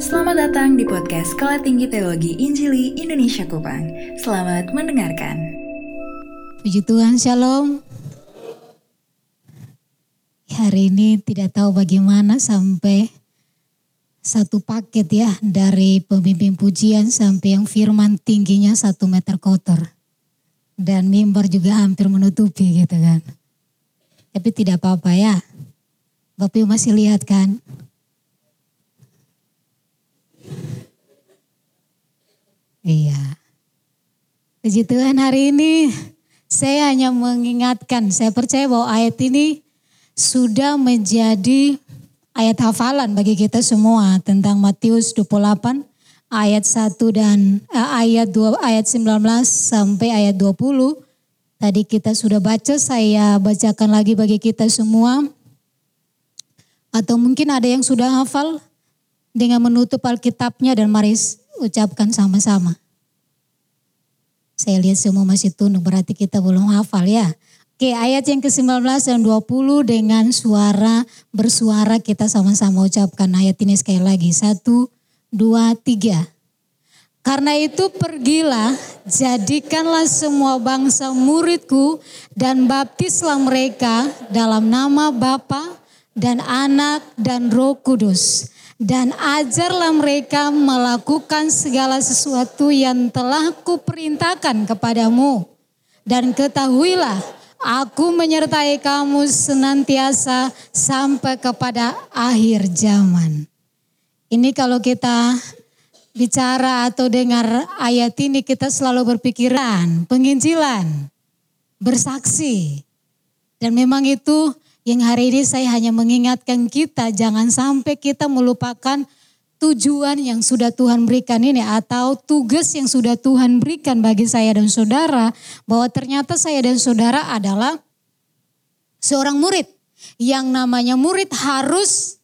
Selamat datang di podcast Sekolah Tinggi Teologi Injili Indonesia Kupang. Selamat mendengarkan. Puji Tuhan, Shalom. Hari ini tidak tahu bagaimana sampai satu paket ya dari pemimpin pujian sampai yang firman tingginya satu meter kotor. Dan mimbar juga hampir menutupi gitu kan. Tapi tidak apa-apa ya. Bapak masih lihat kan? Iya. Puji Tuhan hari ini saya hanya mengingatkan, saya percaya bahwa ayat ini sudah menjadi ayat hafalan bagi kita semua tentang Matius 28 ayat 1 dan eh, ayat 2 ayat 19 sampai ayat 20. Tadi kita sudah baca, saya bacakan lagi bagi kita semua. Atau mungkin ada yang sudah hafal dengan menutup Alkitabnya dan mari ucapkan sama-sama. Saya lihat semua masih tunduk berarti kita belum hafal ya. Oke ayat yang ke-19 dan 20 dengan suara bersuara kita sama-sama ucapkan ayat ini sekali lagi. Satu, dua, tiga. Karena itu pergilah, jadikanlah semua bangsa muridku dan baptislah mereka dalam nama Bapa dan Anak dan Roh Kudus dan ajarlah mereka melakukan segala sesuatu yang telah kuperintahkan kepadamu. Dan ketahuilah, aku menyertai kamu senantiasa sampai kepada akhir zaman. Ini kalau kita bicara atau dengar ayat ini kita selalu berpikiran penginjilan, bersaksi. Dan memang itu yang hari ini saya hanya mengingatkan kita jangan sampai kita melupakan tujuan yang sudah Tuhan berikan ini atau tugas yang sudah Tuhan berikan bagi saya dan saudara bahwa ternyata saya dan saudara adalah seorang murid. Yang namanya murid harus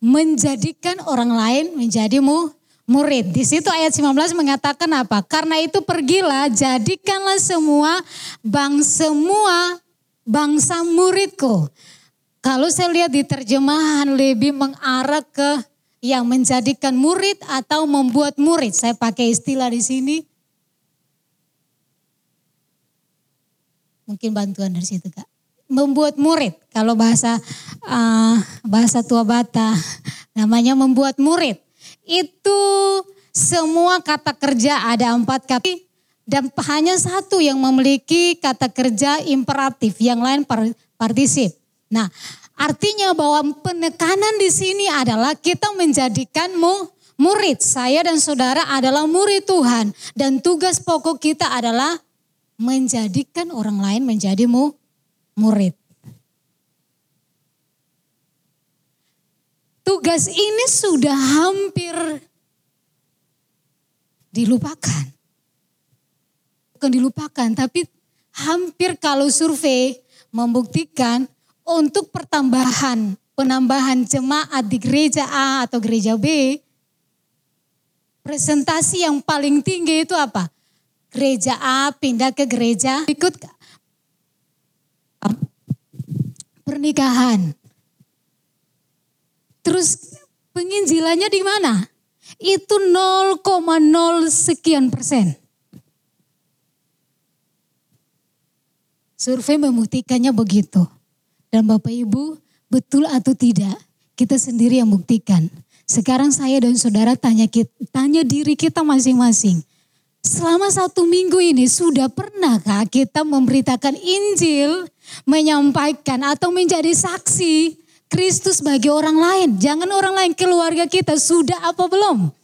menjadikan orang lain menjadi mu, murid. Di situ ayat 19 mengatakan apa? Karena itu pergilah jadikanlah semua bang semua bangsa muridku. Kalau saya lihat di terjemahan lebih mengarah ke yang menjadikan murid atau membuat murid. Saya pakai istilah di sini. Mungkin bantuan dari situ kak. Membuat murid. Kalau bahasa uh, bahasa tua bata namanya membuat murid. Itu semua kata kerja ada empat kata dan hanya satu yang memiliki kata kerja imperatif, yang lain partisip. Nah, artinya bahwa penekanan di sini adalah kita menjadikanmu murid. Saya dan saudara adalah murid Tuhan dan tugas pokok kita adalah menjadikan orang lain menjadimu murid. Tugas ini sudah hampir dilupakan bukan dilupakan, tapi hampir kalau survei membuktikan untuk pertambahan, penambahan jemaat di gereja A atau gereja B, presentasi yang paling tinggi itu apa? Gereja A pindah ke gereja ikut pernikahan. Terus penginjilannya di mana? Itu 0,0 sekian persen. Survei membuktikannya begitu. Dan Bapak Ibu, betul atau tidak, kita sendiri yang buktikan. Sekarang saya dan saudara tanya, tanya diri kita masing-masing. Selama satu minggu ini sudah pernahkah kita memberitakan Injil, menyampaikan atau menjadi saksi Kristus bagi orang lain? Jangan orang lain, keluarga kita sudah apa belum?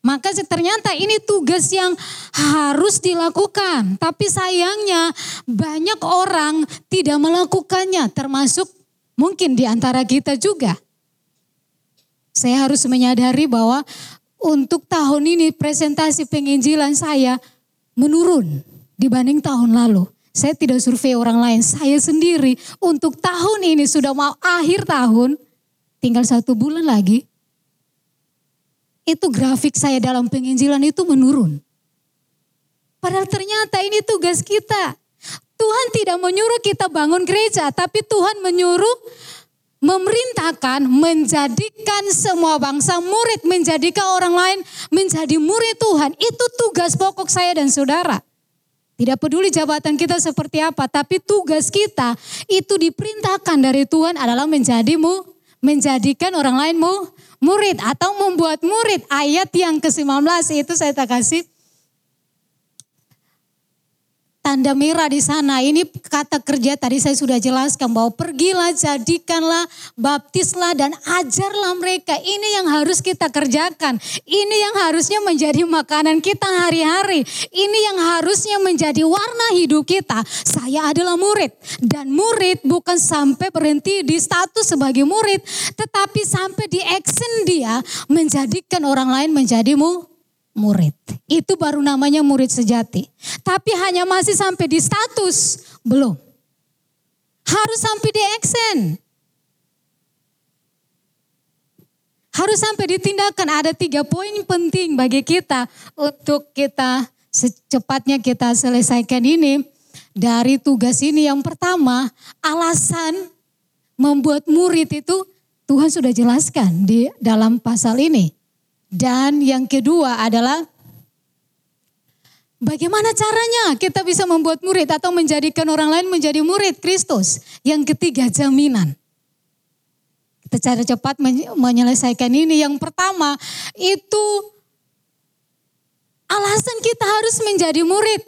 Maka ternyata ini tugas yang harus dilakukan. Tapi sayangnya banyak orang tidak melakukannya termasuk mungkin di antara kita juga. Saya harus menyadari bahwa untuk tahun ini presentasi penginjilan saya menurun dibanding tahun lalu. Saya tidak survei orang lain, saya sendiri untuk tahun ini sudah mau akhir tahun, tinggal satu bulan lagi, itu grafik saya dalam penginjilan itu menurun. Padahal ternyata ini tugas kita. Tuhan tidak menyuruh kita bangun gereja, tapi Tuhan menyuruh memerintahkan menjadikan semua bangsa murid, menjadikan orang lain menjadi murid Tuhan. Itu tugas pokok saya dan saudara. Tidak peduli jabatan kita seperti apa, tapi tugas kita itu diperintahkan dari Tuhan adalah menjadimu, menjadikan orang lain mu, murid atau membuat murid. Ayat yang ke-19 itu saya tak kasih tanda merah di sana. Ini kata kerja tadi saya sudah jelaskan bahwa pergilah, jadikanlah, baptislah dan ajarlah mereka. Ini yang harus kita kerjakan. Ini yang harusnya menjadi makanan kita hari-hari. Ini yang harusnya menjadi warna hidup kita. Saya adalah murid dan murid bukan sampai berhenti di status sebagai murid, tetapi sampai di action dia menjadikan orang lain menjadimu murid. Itu baru namanya murid sejati. Tapi hanya masih sampai di status, belum. Harus sampai di action. Harus sampai ditindakan. Ada tiga poin penting bagi kita untuk kita secepatnya kita selesaikan ini. Dari tugas ini yang pertama, alasan membuat murid itu Tuhan sudah jelaskan di dalam pasal ini. Dan yang kedua adalah bagaimana caranya kita bisa membuat murid atau menjadikan orang lain menjadi murid Kristus. Yang ketiga jaminan. Kita cara cepat menyelesaikan ini. Yang pertama itu alasan kita harus menjadi murid.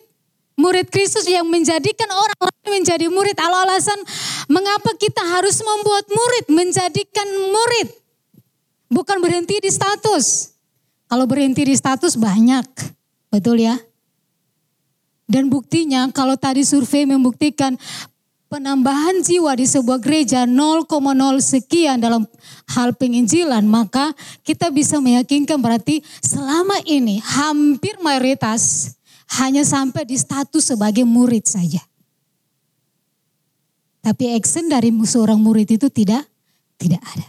Murid Kristus yang menjadikan orang lain menjadi murid. Alasan mengapa kita harus membuat murid, menjadikan murid. Bukan berhenti di status. Kalau berhenti di status banyak, betul ya? Dan buktinya kalau tadi survei membuktikan penambahan jiwa di sebuah gereja 0,0 sekian dalam hal penginjilan, maka kita bisa meyakinkan berarti selama ini hampir mayoritas hanya sampai di status sebagai murid saja. Tapi action dari seorang murid itu tidak tidak ada.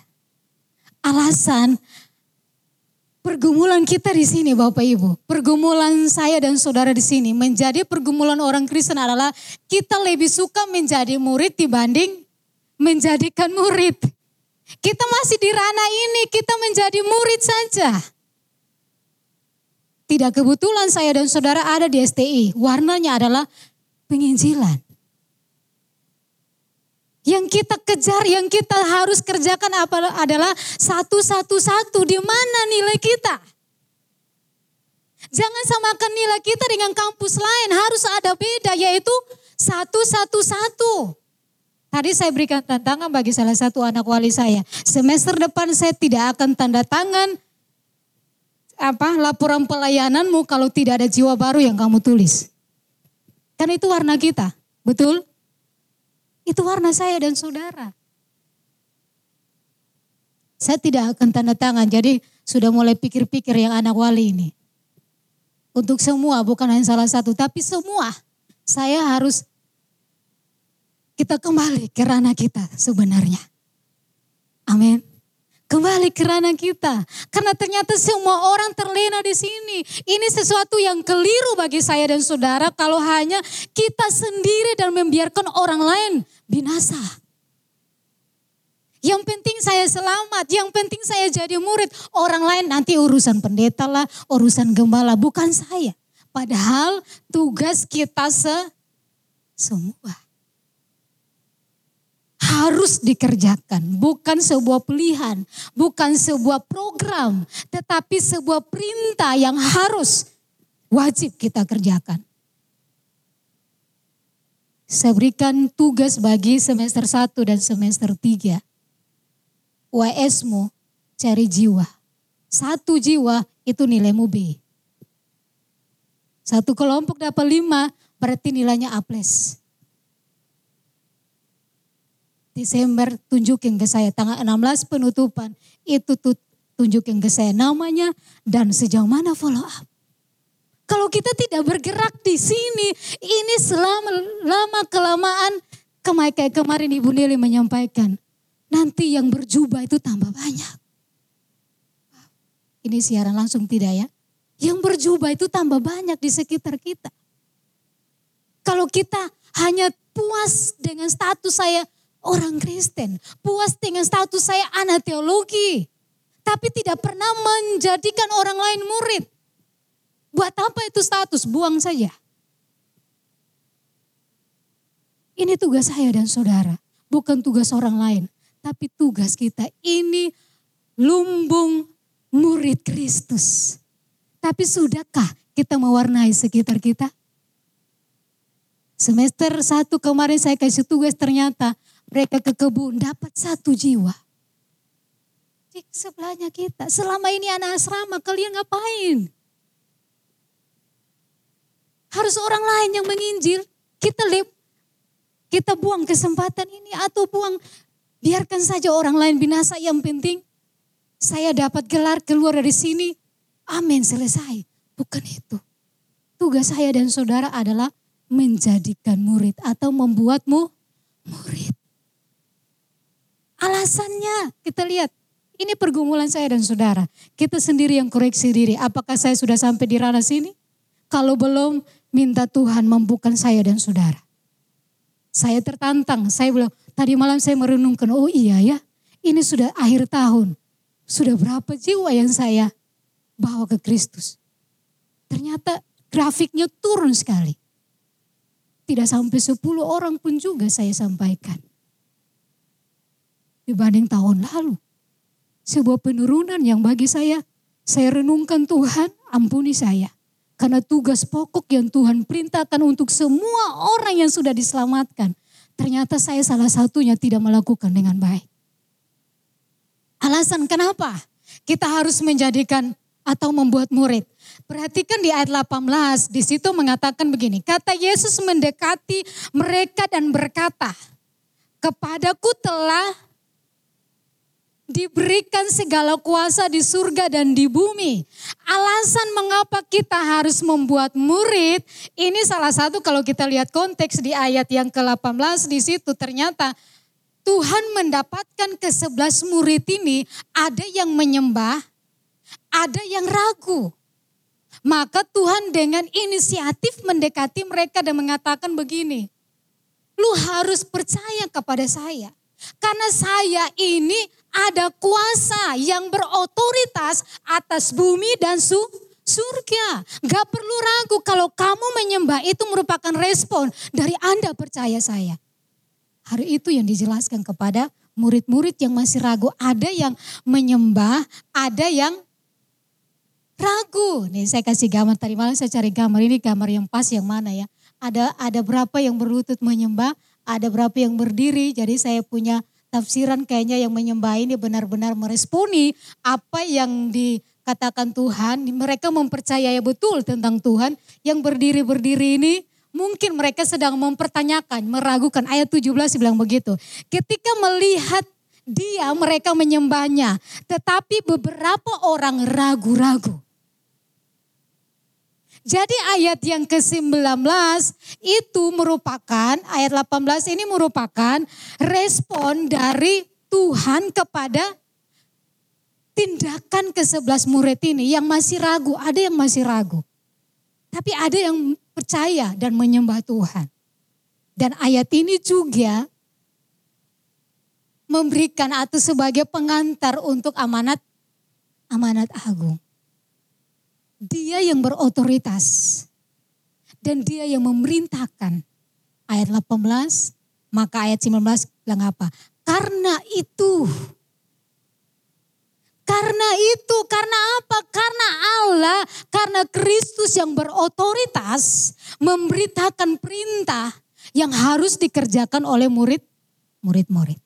Alasan Pergumulan kita di sini Bapak Ibu, pergumulan saya dan saudara di sini menjadi pergumulan orang Kristen adalah kita lebih suka menjadi murid dibanding menjadikan murid. Kita masih di ranah ini, kita menjadi murid saja. Tidak kebetulan saya dan saudara ada di STI, warnanya adalah penginjilan. Yang kita kejar, yang kita harus kerjakan adalah satu-satu-satu. Di mana nilai kita? Jangan samakan nilai kita dengan kampus lain. Harus ada beda yaitu satu-satu-satu. Tadi saya berikan tantangan bagi salah satu anak wali saya. Semester depan saya tidak akan tanda tangan apa laporan pelayananmu kalau tidak ada jiwa baru yang kamu tulis. Kan itu warna kita, betul? Itu warna saya dan saudara. Saya tidak akan tanda tangan, jadi sudah mulai pikir-pikir yang anak wali ini. Untuk semua, bukan hanya salah satu, tapi semua. Saya harus kita kembali ke ranah kita sebenarnya. Amin. Kembali ke ranah kita. Karena ternyata semua orang terlena di sini. Ini sesuatu yang keliru bagi saya dan saudara kalau hanya kita sendiri dan membiarkan orang lain binasa. Yang penting saya selamat, yang penting saya jadi murid. Orang lain nanti urusan pendeta lah, urusan gembala, bukan saya. Padahal tugas kita se semua harus dikerjakan, bukan sebuah pilihan, bukan sebuah program, tetapi sebuah perintah yang harus wajib kita kerjakan. Saya berikan tugas bagi semester 1 dan semester 3. WSmu cari jiwa. Satu jiwa itu nilaimu B. Satu kelompok dapat lima berarti nilainya A+. Desember tunjukin ke saya tanggal 16 penutupan itu tunjukin ke saya namanya dan sejauh mana follow up. Kalau kita tidak bergerak di sini, ini selama lama kelamaan kayak kemarin Ibu Nili menyampaikan, nanti yang berjubah itu tambah banyak. Ini siaran langsung tidak ya? Yang berjubah itu tambah banyak di sekitar kita. Kalau kita hanya puas dengan status saya orang Kristen. Puas dengan status saya anak teologi. Tapi tidak pernah menjadikan orang lain murid. Buat apa itu status? Buang saja. Ini tugas saya dan saudara. Bukan tugas orang lain. Tapi tugas kita ini lumbung murid Kristus. Tapi sudahkah kita mewarnai sekitar kita? Semester satu kemarin saya kasih tugas ternyata mereka ke kebun dapat satu jiwa. Di sebelahnya kita, selama ini anak asrama kalian ngapain? Harus orang lain yang menginjil. Kita lep, kita buang kesempatan ini atau buang biarkan saja orang lain binasa yang penting saya dapat gelar keluar dari sini. Amin selesai. Bukan itu. Tugas saya dan saudara adalah menjadikan murid atau membuatmu murid. Alasannya kita lihat. Ini pergumulan saya dan saudara. Kita sendiri yang koreksi diri. Apakah saya sudah sampai di ranah sini? Kalau belum, minta Tuhan mampukan saya dan saudara. Saya tertantang. Saya bilang, tadi malam saya merenungkan, oh iya ya, ini sudah akhir tahun. Sudah berapa jiwa yang saya bawa ke Kristus. Ternyata grafiknya turun sekali. Tidak sampai 10 orang pun juga saya sampaikan. Dibanding tahun lalu. Sebuah penurunan yang bagi saya, saya renungkan Tuhan ampuni saya. Karena tugas pokok yang Tuhan perintahkan untuk semua orang yang sudah diselamatkan. Ternyata saya salah satunya tidak melakukan dengan baik. Alasan kenapa? Kita harus menjadikan atau membuat murid. Perhatikan di ayat 18, di situ mengatakan begini, kata Yesus mendekati mereka dan berkata, kepadaku telah diberikan segala kuasa di surga dan di bumi. Alasan mengapa kita harus membuat murid, ini salah satu kalau kita lihat konteks di ayat yang ke-18 di situ ternyata Tuhan mendapatkan ke sebelas murid ini ada yang menyembah, ada yang ragu. Maka Tuhan dengan inisiatif mendekati mereka dan mengatakan begini, lu harus percaya kepada saya. Karena saya ini ada kuasa yang berotoritas atas bumi dan su surga. Gak perlu ragu kalau kamu menyembah itu merupakan respon dari Anda percaya saya. Hari itu yang dijelaskan kepada murid-murid yang masih ragu. Ada yang menyembah, ada yang ragu. Nih saya kasih gambar tadi malam saya cari gambar ini gambar yang pas yang mana ya. Ada ada berapa yang berlutut menyembah, ada berapa yang berdiri. Jadi saya punya tafsiran kayaknya yang menyembah ini benar-benar meresponi apa yang dikatakan Tuhan. Mereka mempercayai betul tentang Tuhan. Yang berdiri-berdiri ini mungkin mereka sedang mempertanyakan, meragukan. Ayat 17 bilang begitu. Ketika melihat dia mereka menyembahnya. Tetapi beberapa orang ragu-ragu. Jadi ayat yang ke-19 itu merupakan, ayat 18 ini merupakan respon dari Tuhan kepada tindakan ke-11 murid ini yang masih ragu, ada yang masih ragu. Tapi ada yang percaya dan menyembah Tuhan. Dan ayat ini juga memberikan atau sebagai pengantar untuk amanat amanat agung. Dia yang berotoritas. Dan dia yang memerintahkan. Ayat 18, maka ayat 19 bilang apa? Karena itu. Karena itu, karena apa? Karena Allah, karena Kristus yang berotoritas memberitakan perintah yang harus dikerjakan oleh murid murid-murid.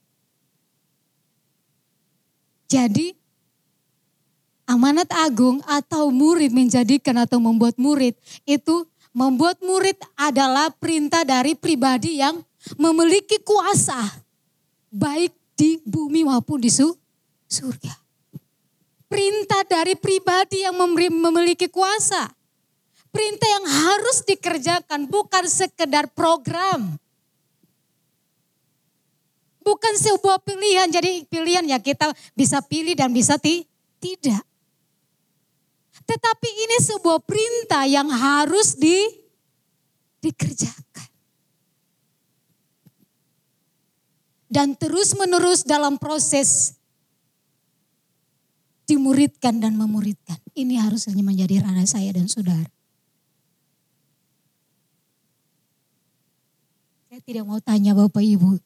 Jadi amanat agung atau murid menjadikan atau membuat murid itu membuat murid adalah perintah dari pribadi yang memiliki kuasa baik di bumi maupun di surga. Perintah dari pribadi yang memiliki kuasa. Perintah yang harus dikerjakan bukan sekedar program. Bukan sebuah pilihan, jadi pilihan ya kita bisa pilih dan bisa ti tidak. Tetapi ini sebuah perintah yang harus di, dikerjakan. dan terus menerus dalam proses dimuridkan dan memuridkan. Ini harusnya menjadi ranah saya dan saudara. Saya tidak mau tanya Bapak Ibu,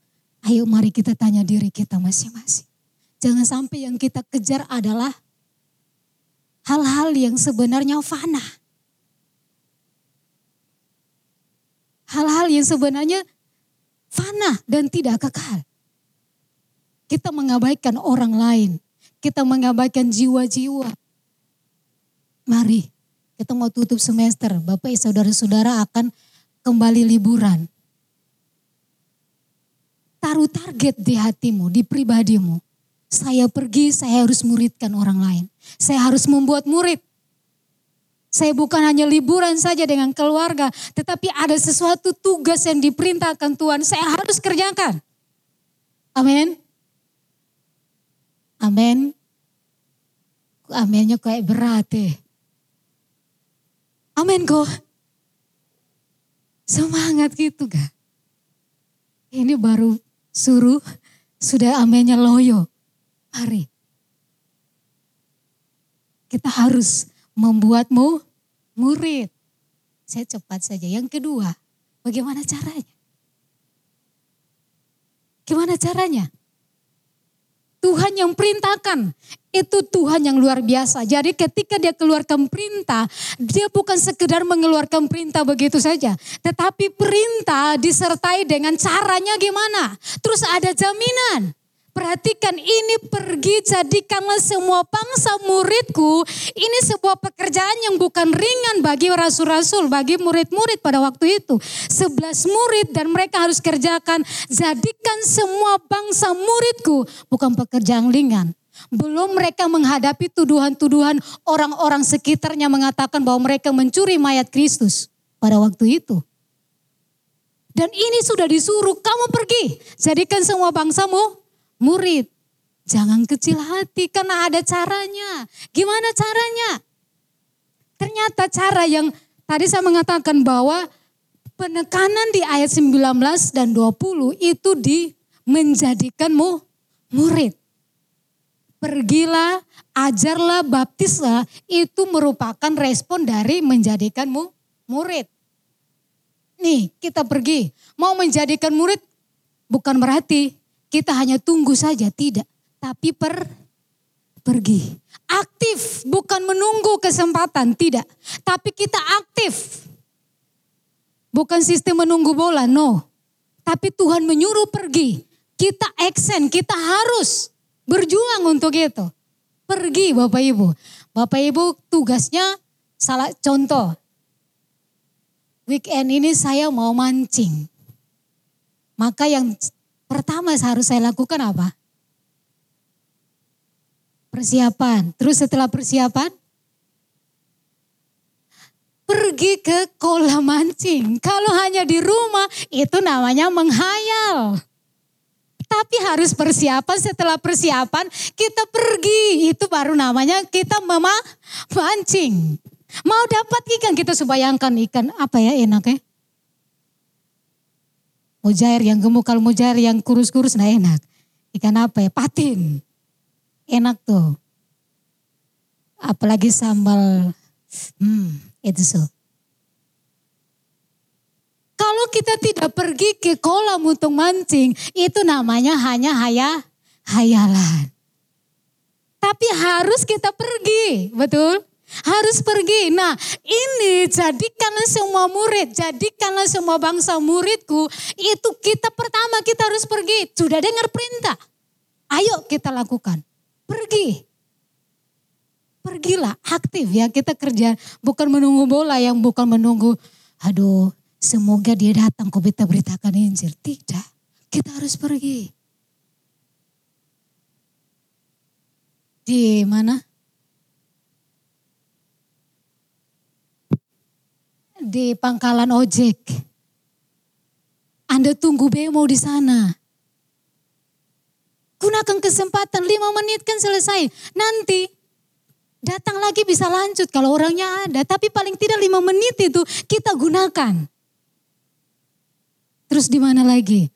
ayo mari kita tanya diri kita masing-masing. Jangan sampai yang kita kejar adalah hal-hal yang sebenarnya fana. Hal-hal yang sebenarnya fana dan tidak kekal. Kita mengabaikan orang lain. Kita mengabaikan jiwa-jiwa. Mari kita mau tutup semester. Bapak saudara-saudara akan kembali liburan. Taruh target di hatimu, di pribadimu. Saya pergi, saya harus muridkan orang lain. Saya harus membuat murid. Saya bukan hanya liburan saja dengan keluarga, tetapi ada sesuatu tugas yang diperintahkan Tuhan, saya harus kerjakan. Amin. Amin. Aminnya kayak berat deh. Amin kok. Semangat gitu gak? Ini baru suruh, sudah aminnya loyo. Mari. Kita harus membuatmu murid. Saya cepat saja. Yang kedua, bagaimana caranya? Gimana caranya? Tuhan yang perintahkan. Itu Tuhan yang luar biasa. Jadi ketika dia keluarkan perintah, dia bukan sekedar mengeluarkan perintah begitu saja. Tetapi perintah disertai dengan caranya gimana. Terus ada jaminan. Perhatikan ini pergi jadikanlah semua bangsa muridku. Ini sebuah pekerjaan yang bukan ringan bagi rasul-rasul, bagi murid-murid pada waktu itu. Sebelas murid dan mereka harus kerjakan. Jadikan semua bangsa muridku. Bukan pekerjaan ringan. Belum mereka menghadapi tuduhan-tuduhan orang-orang sekitarnya mengatakan bahwa mereka mencuri mayat Kristus pada waktu itu. Dan ini sudah disuruh kamu pergi. Jadikan semua bangsamu murid. Jangan kecil hati karena ada caranya. Gimana caranya? Ternyata cara yang tadi saya mengatakan bahwa penekanan di ayat 19 dan 20 itu di menjadikanmu murid. Pergilah, ajarlah, baptislah, itu merupakan respon dari menjadikanmu murid. Nih, kita pergi. Mau menjadikan murid bukan berarti kita hanya tunggu saja, tidak. Tapi per, pergi. Aktif, bukan menunggu kesempatan, tidak. Tapi kita aktif. Bukan sistem menunggu bola, no. Tapi Tuhan menyuruh pergi. Kita action, kita harus berjuang untuk itu. Pergi Bapak Ibu. Bapak Ibu tugasnya salah contoh. Weekend ini saya mau mancing. Maka yang Pertama harus saya lakukan apa? Persiapan. Terus setelah persiapan, pergi ke kolam mancing. Kalau hanya di rumah, itu namanya menghayal. Tapi harus persiapan, setelah persiapan kita pergi. Itu baru namanya kita memancing. Mau dapat ikan, kita bayangkan ikan apa ya enaknya? Mujair yang gemuk, kalau mujair yang kurus-kurus nah enak. Ikan apa ya? Patin. Enak tuh. Apalagi sambal, hmm, itu so. Kalau kita tidak pergi ke kolam untuk mancing, itu namanya hanya haya, hayalan. Tapi harus kita pergi, betul? Harus pergi. Nah ini jadikanlah semua murid, jadikanlah semua bangsa muridku. Itu kita pertama kita harus pergi. Sudah dengar perintah. Ayo kita lakukan. Pergi. Pergilah aktif ya kita kerja. Bukan menunggu bola yang bukan menunggu. Aduh semoga dia datang kok kita beritakan Injil. Tidak. Kita harus pergi. Di mana? Di pangkalan ojek. Anda tunggu bemo di sana. Gunakan kesempatan lima menit kan selesai. Nanti datang lagi bisa lanjut kalau orangnya ada. Tapi paling tidak lima menit itu kita gunakan. Terus di mana lagi?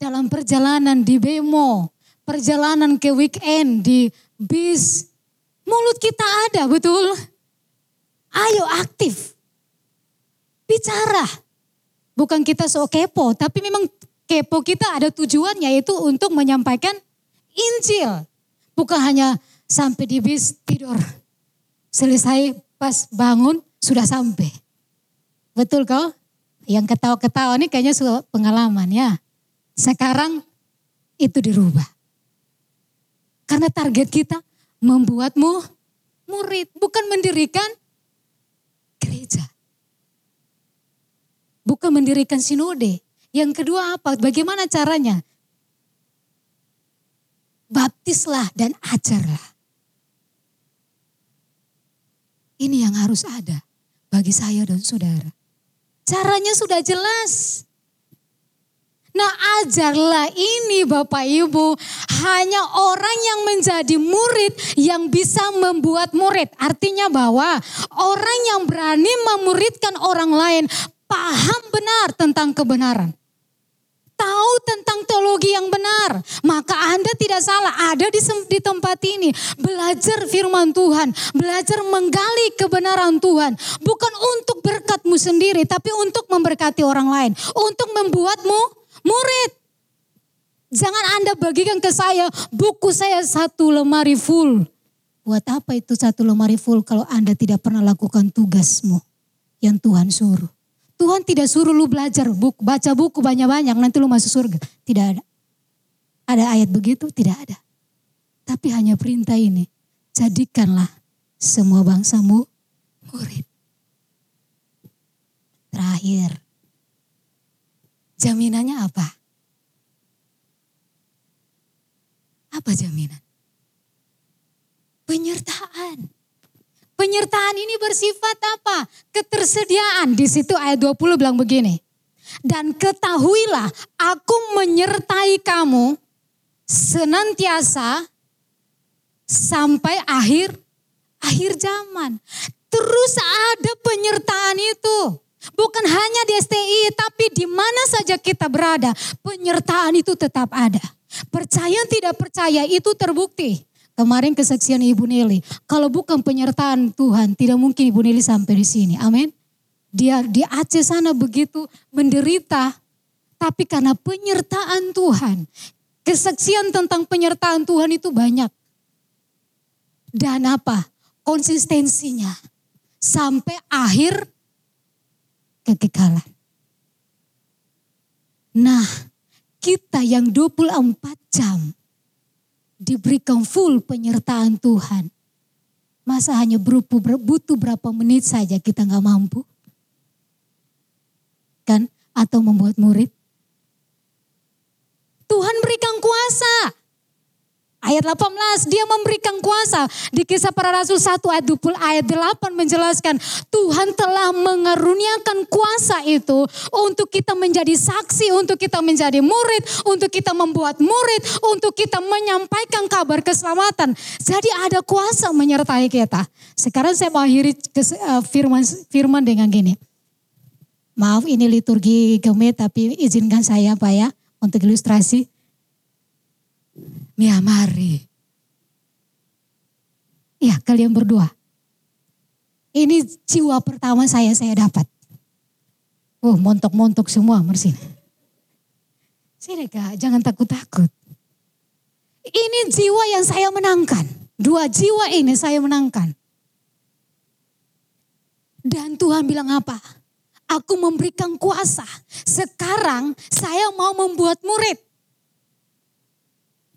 dalam perjalanan di bemo, perjalanan ke weekend di bis. Mulut kita ada, betul? Ayo aktif. Bicara. Bukan kita so kepo, tapi memang kepo kita ada tujuannya yaitu untuk menyampaikan Injil. Bukan hanya sampai di bis tidur. Selesai pas bangun sudah sampai. Betul kau? Yang ketawa-ketawa ini kayaknya sudah pengalaman ya. Sekarang itu dirubah. Karena target kita membuatmu murid, bukan mendirikan gereja. Bukan mendirikan sinode. Yang kedua apa? Bagaimana caranya? Baptislah dan ajarlah. Ini yang harus ada bagi saya dan saudara. Caranya sudah jelas. Nah ajarlah ini Bapak Ibu. Hanya orang yang menjadi murid yang bisa membuat murid. Artinya bahwa orang yang berani memuridkan orang lain paham benar tentang kebenaran tahu tentang teologi yang benar, maka Anda tidak salah ada di, di tempat ini. Belajar firman Tuhan, belajar menggali kebenaran Tuhan. Bukan untuk berkatmu sendiri, tapi untuk memberkati orang lain. Untuk membuatmu murid. Jangan Anda bagikan ke saya, buku saya satu lemari full. Buat apa itu satu lemari full kalau Anda tidak pernah lakukan tugasmu yang Tuhan suruh. Tuhan tidak suruh lu belajar buku, baca buku banyak-banyak nanti lu masuk surga. Tidak ada. Ada ayat begitu? Tidak ada. Tapi hanya perintah ini. Jadikanlah semua bangsamu murid. Terakhir. Jaminannya apa? Apa jaminan? Penyertaan. Penyertaan ini bersifat apa? Ketersediaan. Di situ ayat 20 bilang begini. Dan ketahuilah aku menyertai kamu senantiasa sampai akhir akhir zaman. Terus ada penyertaan itu. Bukan hanya di STI, tapi di mana saja kita berada, penyertaan itu tetap ada. Percaya tidak percaya itu terbukti. Kemarin kesaksian Ibu Nelly. Kalau bukan penyertaan Tuhan, tidak mungkin Ibu Nelly sampai di sini. Amin. Dia di Aceh sana begitu menderita. Tapi karena penyertaan Tuhan. Kesaksian tentang penyertaan Tuhan itu banyak. Dan apa? Konsistensinya. Sampai akhir kekekalan. Nah, kita yang 24 jam diberikan full penyertaan Tuhan. Masa hanya butuh berapa menit saja kita nggak mampu? Kan? Atau membuat murid? Tuhan berikan kuasa. Ayat 18, dia memberikan kuasa. Di kisah para rasul 1 ayat 20 ayat 8 menjelaskan Tuhan telah mengeruniakan kuasa itu untuk kita menjadi saksi, untuk kita menjadi murid, untuk kita membuat murid, untuk kita menyampaikan kabar keselamatan. Jadi ada kuasa menyertai kita. Sekarang saya mau akhiri eh, firman, firman dengan gini. Maaf ini liturgi gemet tapi izinkan saya Pak ya untuk ilustrasi. Mia mari. Ya kalian berdua. Ini jiwa pertama saya saya dapat. Oh montok-montok semua mersini. Sini kak, jangan takut-takut. Ini jiwa yang saya menangkan. Dua jiwa ini saya menangkan. Dan Tuhan bilang apa? Aku memberikan kuasa. Sekarang saya mau membuat murid.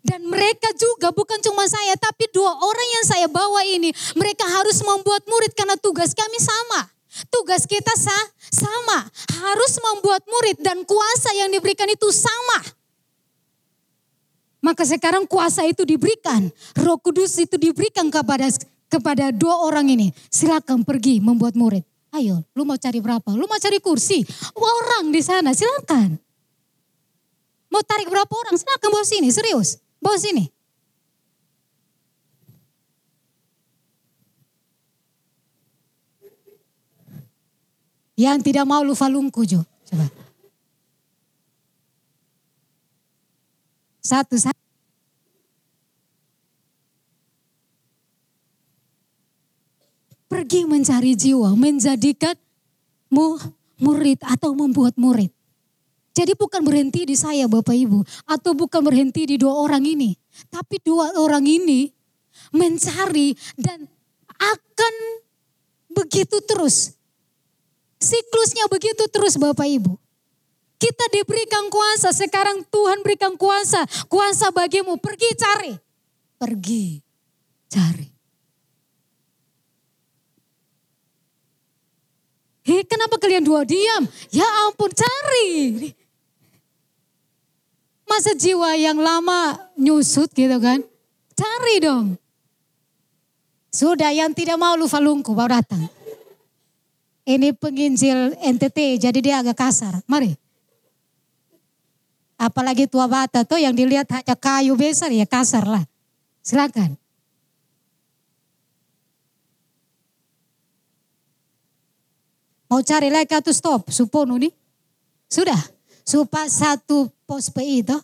Dan mereka juga bukan cuma saya, tapi dua orang yang saya bawa ini, mereka harus membuat murid karena tugas kami sama. Tugas kita sah, sama, harus membuat murid dan kuasa yang diberikan itu sama. Maka sekarang kuasa itu diberikan, Roh Kudus itu diberikan kepada kepada dua orang ini. Silakan pergi membuat murid. Ayo, lu mau cari berapa? Lu mau cari kursi? Orang di sana, silakan. Mau tarik berapa orang? Silakan bawa sini, serius. Bawa sini. Yang tidak mau lupa lungku Jo. Coba. Satu, satu. Pergi mencari jiwa, menjadikanmu murid atau membuat murid. Jadi bukan berhenti di saya Bapak Ibu. Atau bukan berhenti di dua orang ini. Tapi dua orang ini mencari dan akan begitu terus. Siklusnya begitu terus Bapak Ibu. Kita diberikan kuasa, sekarang Tuhan berikan kuasa. Kuasa bagimu, pergi cari. Pergi cari. Hei kenapa kalian dua diam? Ya ampun cari. Masa jiwa yang lama nyusut gitu kan? Cari dong. Sudah yang tidak mau lupa lungku baru datang. Ini penginjil NTT jadi dia agak kasar. Mari. Apalagi tua bata tuh yang dilihat hanya kayu besar ya kasar lah. Silakan. Mau cari lagi atau stop? Supono nih. Sudah. Supaya satu pos PI itu.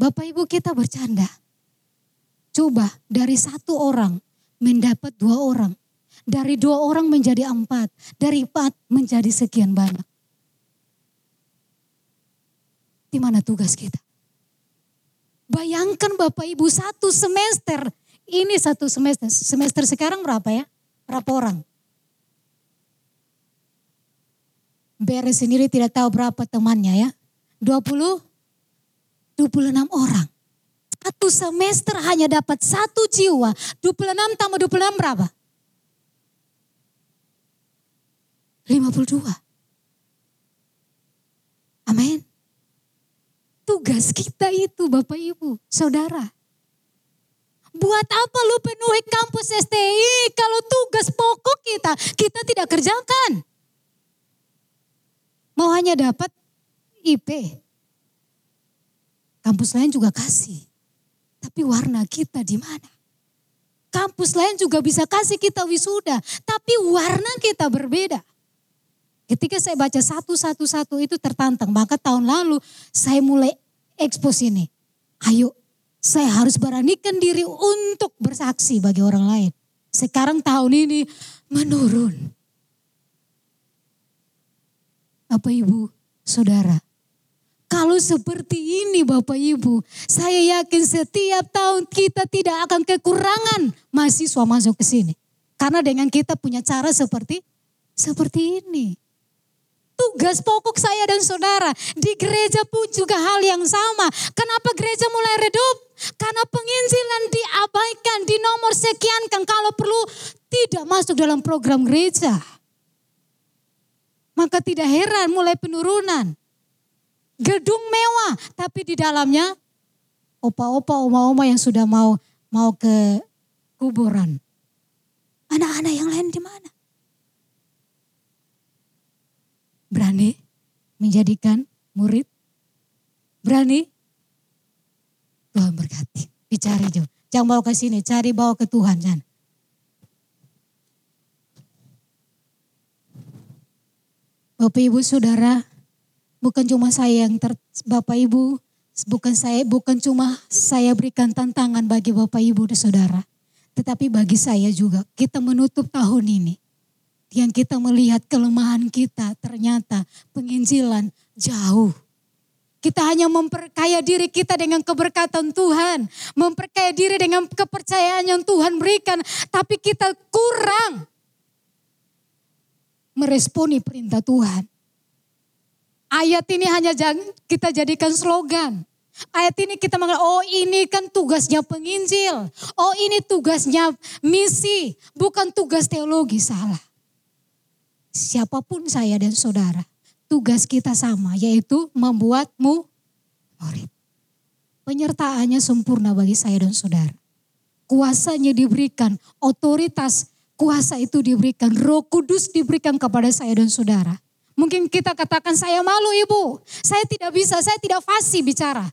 Bapak ibu kita bercanda. Coba dari satu orang mendapat dua orang. Dari dua orang menjadi empat. Dari empat menjadi sekian banyak. Di mana tugas kita? Bayangkan Bapak Ibu satu semester. Ini satu semester. Semester sekarang berapa ya? Berapa orang? Beres sendiri tidak tahu berapa temannya ya. 20, 26 orang. Satu semester hanya dapat satu jiwa. 26 tambah 26 berapa? 52. Amin. Tugas kita itu Bapak Ibu, Saudara. Buat apa lu penuhi kampus STI kalau tugas pokok kita, kita tidak kerjakan. Mau hanya dapat IP. Kampus lain juga kasih. Tapi warna kita di mana? Kampus lain juga bisa kasih kita wisuda. Tapi warna kita berbeda. Ketika saya baca satu-satu-satu itu tertantang. Maka tahun lalu saya mulai ekspos ini. Ayo saya harus beranikan diri untuk bersaksi bagi orang lain. Sekarang tahun ini menurun. Bapak Ibu, Saudara. Kalau seperti ini Bapak Ibu, saya yakin setiap tahun kita tidak akan kekurangan mahasiswa masuk ke sini. Karena dengan kita punya cara seperti seperti ini. Tugas pokok saya dan saudara di gereja pun juga hal yang sama. Kenapa gereja mulai redup? Karena penginjilan diabaikan, di nomor sekian kan kalau perlu tidak masuk dalam program gereja. Maka tidak heran mulai penurunan. Gedung mewah, tapi di dalamnya opa-opa, oma-oma yang sudah mau mau ke kuburan. Anak-anak yang lain di mana? Berani menjadikan murid? Berani? Tuhan berkati. Bicara jauh. Jangan bawa ke sini, cari bawa ke Tuhan. Jangan. Bapak Ibu Saudara, bukan cuma saya yang ter, Bapak Ibu, bukan saya bukan cuma saya berikan tantangan bagi Bapak Ibu dan Saudara, tetapi bagi saya juga kita menutup tahun ini yang kita melihat kelemahan kita ternyata penginjilan jauh. Kita hanya memperkaya diri kita dengan keberkatan Tuhan, memperkaya diri dengan kepercayaan yang Tuhan berikan, tapi kita kurang meresponi perintah Tuhan. Ayat ini hanya kita jadikan slogan. Ayat ini kita mengenal, oh ini kan tugasnya penginjil. Oh ini tugasnya misi, bukan tugas teologi, salah. Siapa pun saya dan saudara, tugas kita sama, yaitu membuatmu murid. Penyertaannya sempurna bagi saya dan saudara. Kuasanya diberikan, otoritas kuasa itu diberikan, roh kudus diberikan kepada saya dan saudara. Mungkin kita katakan saya malu ibu, saya tidak bisa, saya tidak fasih bicara.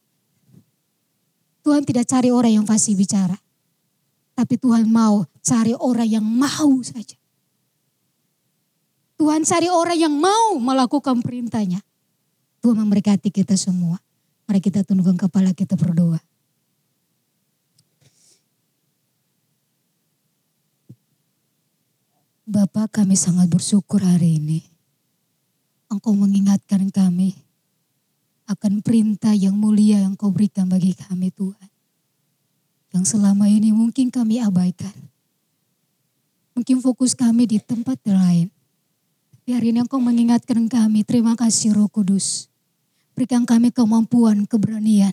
Tuhan tidak cari orang yang fasih bicara. Tapi Tuhan mau cari orang yang mau saja. Tuhan cari orang yang mau melakukan perintahnya. Tuhan memberkati kita semua. Mari kita tundukkan kepala kita berdoa. Bapak kami sangat bersyukur hari ini. Engkau mengingatkan kami akan perintah yang mulia yang kau berikan bagi kami Tuhan. Yang selama ini mungkin kami abaikan. Mungkin fokus kami di tempat lain. Tapi hari ini engkau mengingatkan kami, terima kasih roh kudus. Berikan kami kemampuan, keberanian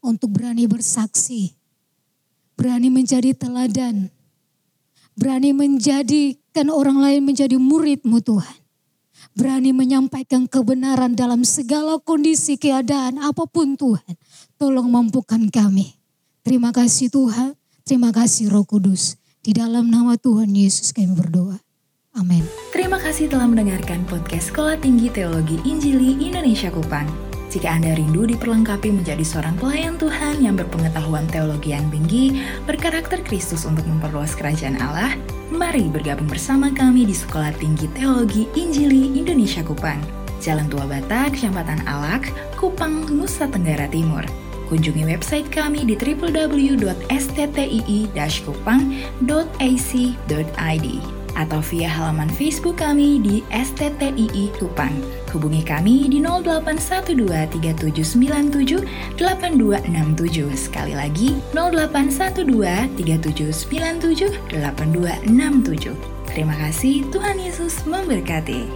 untuk berani bersaksi. Berani menjadi teladan Berani menjadikan orang lain menjadi muridmu Tuhan. Berani menyampaikan kebenaran dalam segala kondisi keadaan apa pun Tuhan. Tolong mampukan kami. Terima kasih Tuhan. Terima kasih Roh Kudus. Di dalam nama Tuhan Yesus kami berdoa. Amin. Terima kasih telah mendengarkan podcast Sekolah Tinggi Teologi Injili Indonesia Kupang. Jika Anda rindu diperlengkapi menjadi seorang pelayan Tuhan yang berpengetahuan teologi yang tinggi, berkarakter Kristus untuk memperluas kerajaan Allah, mari bergabung bersama kami di Sekolah Tinggi Teologi Injili Indonesia Kupang. Jalan Tua Bata, Kecamatan Alak, Kupang, Nusa Tenggara Timur. Kunjungi website kami di www.sttii-kupang.ac.id atau via halaman Facebook kami di STTII Kupang. Hubungi kami di 081237978267. Sekali lagi 081237978267. Terima kasih, Tuhan Yesus memberkati.